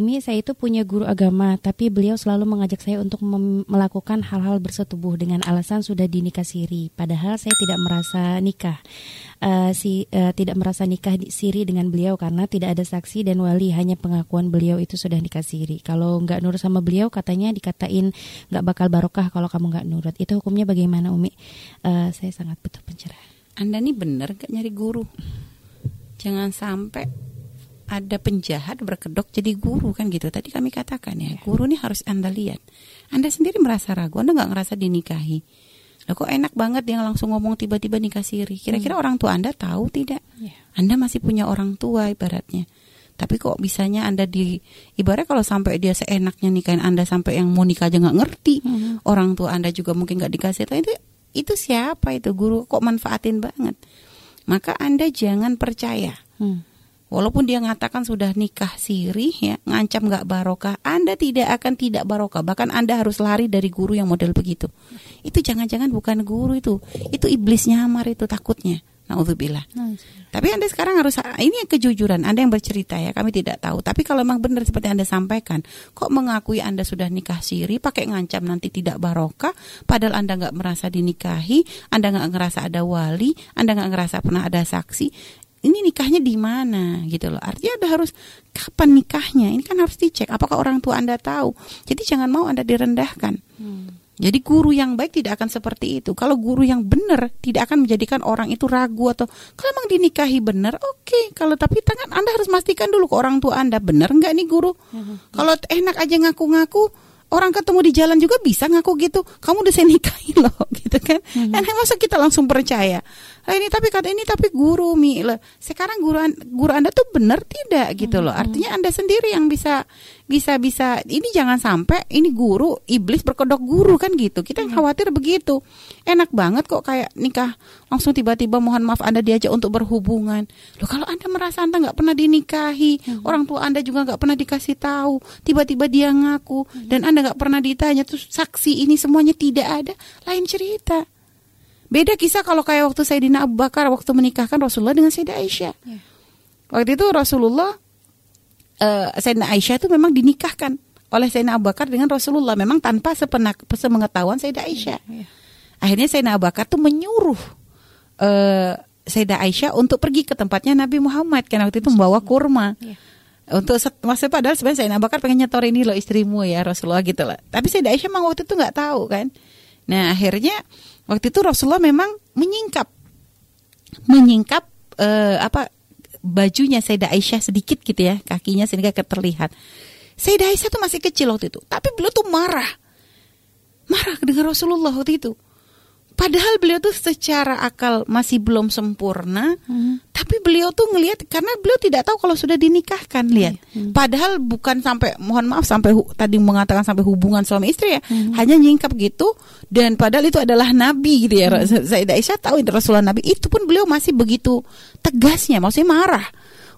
Umi, saya itu punya guru agama, tapi beliau selalu mengajak saya untuk melakukan hal-hal bersetubuh dengan alasan sudah dinikah siri. Padahal saya tidak merasa nikah, uh, si uh, tidak merasa nikah siri dengan beliau karena tidak ada saksi dan wali, hanya pengakuan beliau itu sudah nikah siri. Kalau nggak nurut sama beliau, katanya dikatain nggak bakal barokah kalau kamu nggak nurut. Itu hukumnya bagaimana, Umi? Uh, saya sangat butuh pencerahan. Anda nih benar gak nyari guru? Jangan sampai ada penjahat berkedok jadi guru kan gitu. Tadi kami katakan ya, guru ini harus Anda lihat. Anda sendiri merasa ragu, Anda nggak ngerasa dinikahi. Loh kok enak banget yang langsung ngomong tiba-tiba nikah siri. Kira-kira hmm. orang tua Anda tahu tidak? Yeah. Anda masih punya orang tua ibaratnya. Tapi kok bisanya Anda di ibarat kalau sampai dia seenaknya nikahin Anda sampai yang mau nikah aja nggak ngerti. Hmm. Orang tua Anda juga mungkin nggak dikasih tahu itu itu siapa itu guru kok manfaatin banget. Maka Anda jangan percaya. Hmm Walaupun dia mengatakan sudah nikah siri ya, ngancam nggak barokah, Anda tidak akan tidak barokah. Bahkan Anda harus lari dari guru yang model begitu. Itu jangan-jangan bukan guru itu, itu iblis nyamar itu takutnya. Nauzubillah. Tapi Anda sekarang harus ini yang kejujuran Anda yang bercerita ya, kami tidak tahu. Tapi kalau memang benar seperti Anda sampaikan, kok mengakui Anda sudah nikah siri pakai ngancam nanti tidak barokah, padahal Anda nggak merasa dinikahi, Anda nggak ngerasa ada wali, Anda nggak ngerasa pernah ada saksi ini nikahnya di mana gitu loh. Artinya ada harus kapan nikahnya. Ini kan harus dicek apakah orang tua Anda tahu. Jadi jangan mau Anda direndahkan. Hmm. Jadi guru yang baik tidak akan seperti itu. Kalau guru yang benar tidak akan menjadikan orang itu ragu atau kalau memang dinikahi benar, oke. Okay. Kalau tapi tangan Anda harus pastikan dulu ke orang tua Anda benar nggak nih guru. Hmm. Kalau enak aja ngaku-ngaku, orang ketemu di jalan juga bisa ngaku gitu. Kamu udah saya nikahin loh gitu kan. Hmm. dan masa kita langsung percaya? Ini tapi kata ini tapi guru mi. Loh sekarang guru guru anda tuh benar tidak gitu loh. hmm. artinya anda sendiri yang bisa bisa bisa ini jangan sampai ini guru iblis berkedok guru kan gitu kita hmm. khawatir begitu enak banget kok kayak nikah langsung tiba-tiba mohon maaf anda diajak untuk berhubungan loh kalau anda merasa anda nggak pernah dinikahi hmm. orang tua anda juga nggak pernah dikasih tahu tiba-tiba dia ngaku hmm. dan anda nggak pernah ditanya terus saksi ini semuanya tidak ada lain cerita beda kisah kalau kayak waktu Sayyidina Abu Bakar waktu menikahkan Rasulullah dengan Sayyidah Aisyah yeah. waktu itu Rasulullah uh, Sayyidina Aisyah itu memang dinikahkan oleh Sayyidina Abu Bakar dengan Rasulullah memang tanpa sepenak sepengetahuan Sayyidina Aisyah. Ya, ya. Akhirnya Sayyidina Abu Bakar tuh menyuruh uh, Sayyidah Aisyah untuk pergi ke tempatnya Nabi Muhammad karena waktu itu membawa kurma. Ya. Untuk masa padahal sebenarnya Sayyidina Abu Bakar pengen nyetor ini loh istrimu ya Rasulullah gitu lah. Tapi Sayyidah Aisyah memang waktu itu nggak tahu kan. Nah akhirnya waktu itu Rasulullah memang menyingkap menyingkap uh, apa bajunya Sayyidah Aisyah sedikit gitu ya, kakinya sehingga terlihat. Sayyidah Aisyah tuh masih kecil waktu itu, tapi beliau tuh marah. Marah dengan Rasulullah waktu itu. Padahal beliau tuh secara akal masih belum sempurna, hmm. tapi beliau tuh ngelihat karena beliau tidak tahu kalau sudah dinikahkan, lihat. Hmm. Padahal bukan sampai mohon maaf sampai tadi mengatakan sampai hubungan suami istri ya, hmm. hanya nyingkap gitu dan padahal itu adalah nabi gitu ya. Hmm. Sayyidah Aisyah tahu itu Rasulullah nabi, itu pun beliau masih begitu tegasnya, maksudnya marah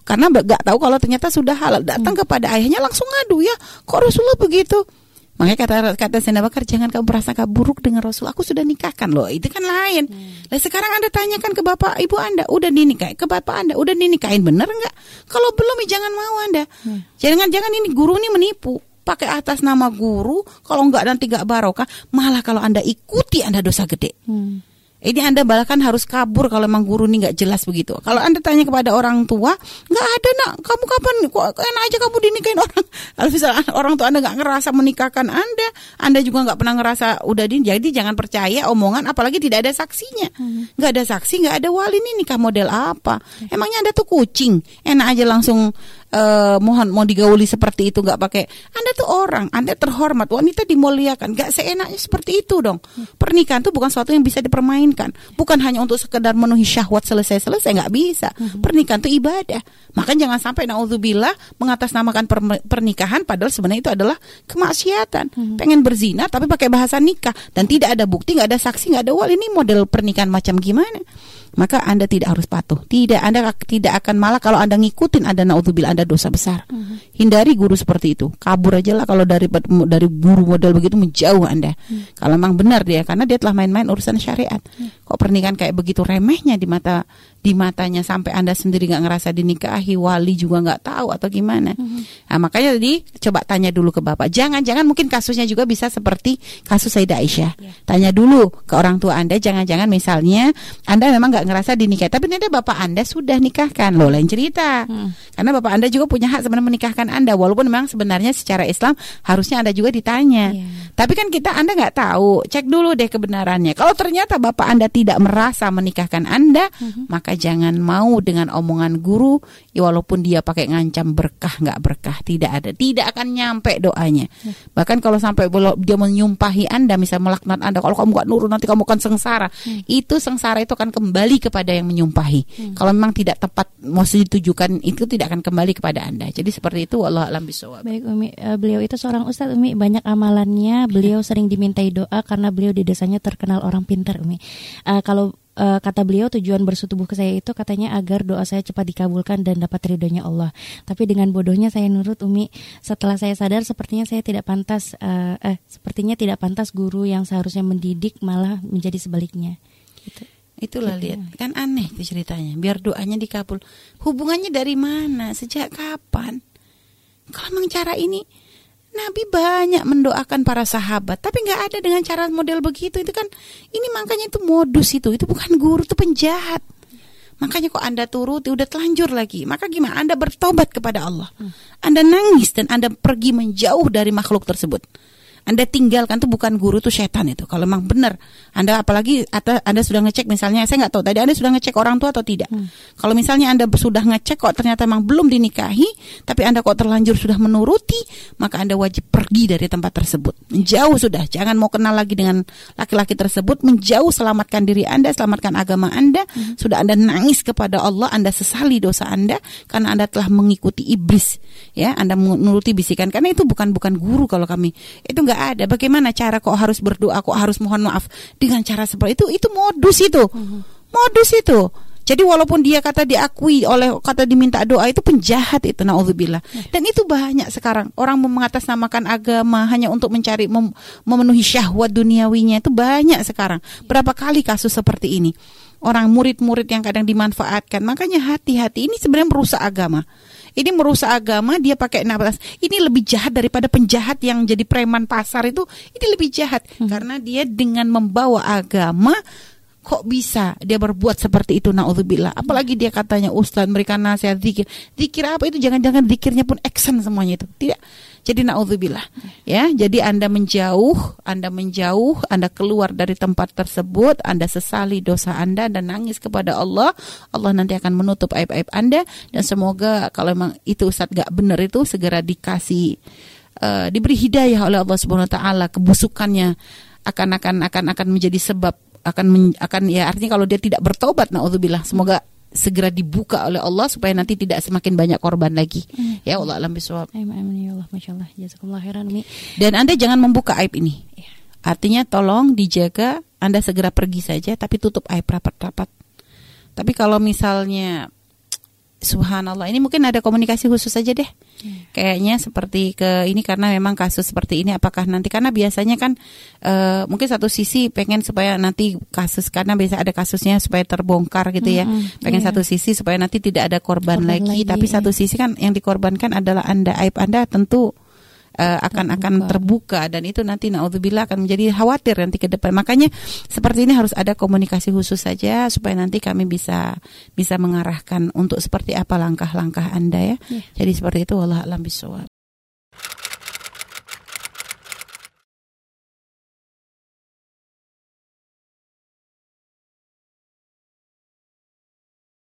karena nggak tahu kalau ternyata sudah halal datang hmm. kepada ayahnya langsung ngadu ya kok Rasulullah begitu Makanya kata kata Senda Bakar jangan kamu merasa buruk dengan Rasul. Aku sudah nikahkan loh. Itu kan lain. Hmm. Nah sekarang anda tanyakan ke bapak ibu anda, udah dinikahin ke bapak anda, udah dinikahin bener nggak? Kalau belum ya jangan mau anda. Hmm. Jangan jangan ini guru ini menipu pakai atas nama guru. Kalau nggak nanti nggak barokah. Malah kalau anda ikuti anda dosa gede. Hmm. Ini Anda bahkan harus kabur kalau memang guru ini nggak jelas begitu. Kalau Anda tanya kepada orang tua, nggak ada nak, kamu kapan, kok enak aja kamu dinikahin orang. Kalau misalnya orang tua Anda nggak ngerasa menikahkan Anda, Anda juga nggak pernah ngerasa udah din, jadi jangan percaya omongan, apalagi tidak ada saksinya. Hmm. Nggak ada saksi, nggak ada wali ini nikah model apa? Emangnya Anda tuh kucing, enak aja langsung uh, mohon mau digauli seperti itu nggak pakai anda tuh orang anda terhormat wanita dimuliakan nggak seenaknya seperti itu dong. Pernikahan tuh bukan sesuatu yang bisa dipermainkan bukan hanya untuk sekedar memenuhi syahwat selesai selesai nggak bisa. Hmm. pernikahan itu ibadah. Makanya jangan sampai naudzubillah mengatasnamakan per pernikahan padahal sebenarnya itu adalah kemaksiatan. Hmm. pengen berzina tapi pakai bahasa nikah. Dan tidak ada bukti nggak ada saksi nggak ada wal ini model pernikahan macam gimana? Maka Anda tidak harus patuh. Tidak, Anda tidak akan malah kalau Anda ngikutin Anda naudzubillah Anda dosa besar. Uh-huh. Hindari guru seperti itu. Kabur aja lah kalau dari dari guru model begitu menjauh Anda. Uh-huh. Kalau memang benar dia karena dia telah main-main urusan syariat. Uh-huh. Kok pernikahan kayak begitu remehnya di mata di matanya sampai anda sendiri nggak ngerasa dinikahi wali juga nggak tahu atau gimana. Nah, makanya tadi coba tanya dulu ke bapak. Jangan-jangan mungkin kasusnya juga bisa seperti kasus Sayyidah Aisyah. Yeah. tanya dulu ke orang tua anda jangan-jangan misalnya anda memang nggak ngerasa dinikahi. Tapi ternyata bapak anda sudah nikahkan. Loh lain cerita. Hmm. karena bapak anda juga punya hak sebenarnya menikahkan anda. Walaupun memang sebenarnya secara Islam harusnya anda juga ditanya. Iya. tapi kan kita anda nggak tahu. Cek dulu deh kebenarannya. Kalau ternyata bapak anda tidak merasa menikahkan anda maka jangan mau dengan omongan guru ya walaupun dia pakai ngancam berkah nggak berkah tidak ada tidak akan nyampe doanya. Bahkan kalau sampai dia menyumpahi anda misal melaknat anda kalau kamu nggak nurut nanti kamu akan sengsara. Itu sengsara itu akan kembali kepada yang menyumpahi. Kalau memang tidak tepat mau ditujukan itu tidak akan kembali kepada anda. Jadi seperti itu Allah alam bisawab Baik Umi, Eh, beliau itu seorang ustadz Umi, banyak amalannya, beliau sering dimintai doa karena beliau di desanya terkenal orang pintar Umi. Eh, kalau eh, kata beliau tujuan bersetubuh ke saya itu katanya agar doa saya cepat dikabulkan dan dapat ridhonya Allah. Tapi dengan bodohnya saya nurut Umi, setelah saya sadar sepertinya saya tidak pantas eh, eh sepertinya tidak pantas guru yang seharusnya mendidik malah menjadi sebaliknya. Gitu. Itulah Gitu. lihat kan aneh tuh ceritanya. Biar doanya dikabul. Hubungannya dari mana? Sejak kapan? Kalau memang cara ini Nabi banyak mendoakan para sahabat, tapi nggak ada dengan cara model begitu. Itu kan ini makanya itu modus itu. Itu bukan guru, itu penjahat. Makanya kok Anda turuti udah telanjur lagi. Maka gimana? Anda bertobat kepada Allah. Anda nangis dan Anda pergi menjauh dari makhluk tersebut. Anda tinggalkan tuh bukan guru tuh setan itu. Kalau memang benar, Anda apalagi atau Anda sudah ngecek misalnya, saya nggak tahu tadi Anda sudah ngecek orang tua atau tidak. Kalau misalnya Anda sudah ngecek kok ternyata memang belum dinikahi, tapi Anda kok terlanjur sudah menuruti, maka Anda wajib pergi dari tempat tersebut. Menjauh sudah, jangan mau kenal lagi dengan laki-laki tersebut, menjauh selamatkan diri Anda, selamatkan agama Anda. Sudah Anda nangis kepada Allah, Anda sesali dosa Anda karena Anda telah mengikuti iblis. Ya, Anda menuruti bisikan karena itu bukan bukan guru kalau kami. Itu nggak ada. Bagaimana cara kok harus berdoa, kok harus mohon maaf dengan cara seperti itu? Itu modus itu. Modus itu. Jadi walaupun dia kata diakui oleh kata diminta doa itu penjahat itu naudzubillah. Dan itu banyak sekarang orang mengatasnamakan agama hanya untuk mencari mem- memenuhi syahwat duniawinya itu banyak sekarang. Berapa kali kasus seperti ini? Orang murid-murid yang kadang dimanfaatkan. Makanya hati-hati ini sebenarnya merusak agama. Ini merusak agama, dia pakai nafas. Ini lebih jahat daripada penjahat yang jadi preman pasar itu. Ini lebih jahat karena dia dengan membawa agama kok bisa dia berbuat seperti itu? Naudzubillah. Apalagi dia katanya ustaz memberikan nasihat zikir. Zikir apa itu? Jangan-jangan zikirnya pun action semuanya itu. Tidak. Jadi naudzubillah. Ya jadi anda menjauh anda menjauh anda keluar dari tempat tersebut anda sesali dosa anda dan nangis kepada Allah Allah nanti akan menutup aib-aib anda. Dan semoga kalau memang itu ustaz gak benar itu segera dikasih eh, diberi hidayah oleh Allah Subhanahu wa taala. Kebusukannya akan akan akan akan menjadi sebab akan men- akan ya artinya kalau dia tidak bertobat naudzubillah semoga segera dibuka oleh Allah supaya nanti tidak semakin banyak korban lagi. Ya Allah alam bisawab. Amin, ya Allah, jazakumullah khairan dan anda jangan membuka aib ini. Artinya tolong dijaga anda segera pergi saja tapi tutup aib rapat-rapat. Tapi kalau misalnya subhanallah. Ini mungkin ada komunikasi khusus saja deh. Kayaknya seperti ke ini karena memang kasus seperti ini apakah nanti? Karena biasanya kan eh, mungkin satu sisi pengen supaya nanti kasus karena biasa ada kasusnya supaya terbongkar gitu ya. Pengen iya. satu sisi supaya nanti tidak ada korban, Korban lagi, lagi, tapi iya. satu sisi kan yang dikorbankan adalah anda aib anda tentu eh, akan akan terbuka dan itu nanti naudzubillah akan menjadi khawatir nanti ke depan. Makanya seperti ini harus ada komunikasi khusus saja supaya nanti kami bisa bisa mengarahkan untuk seperti apa langkah-langkah anda ya. Iya. jadi seperti itu Allah alam bisawab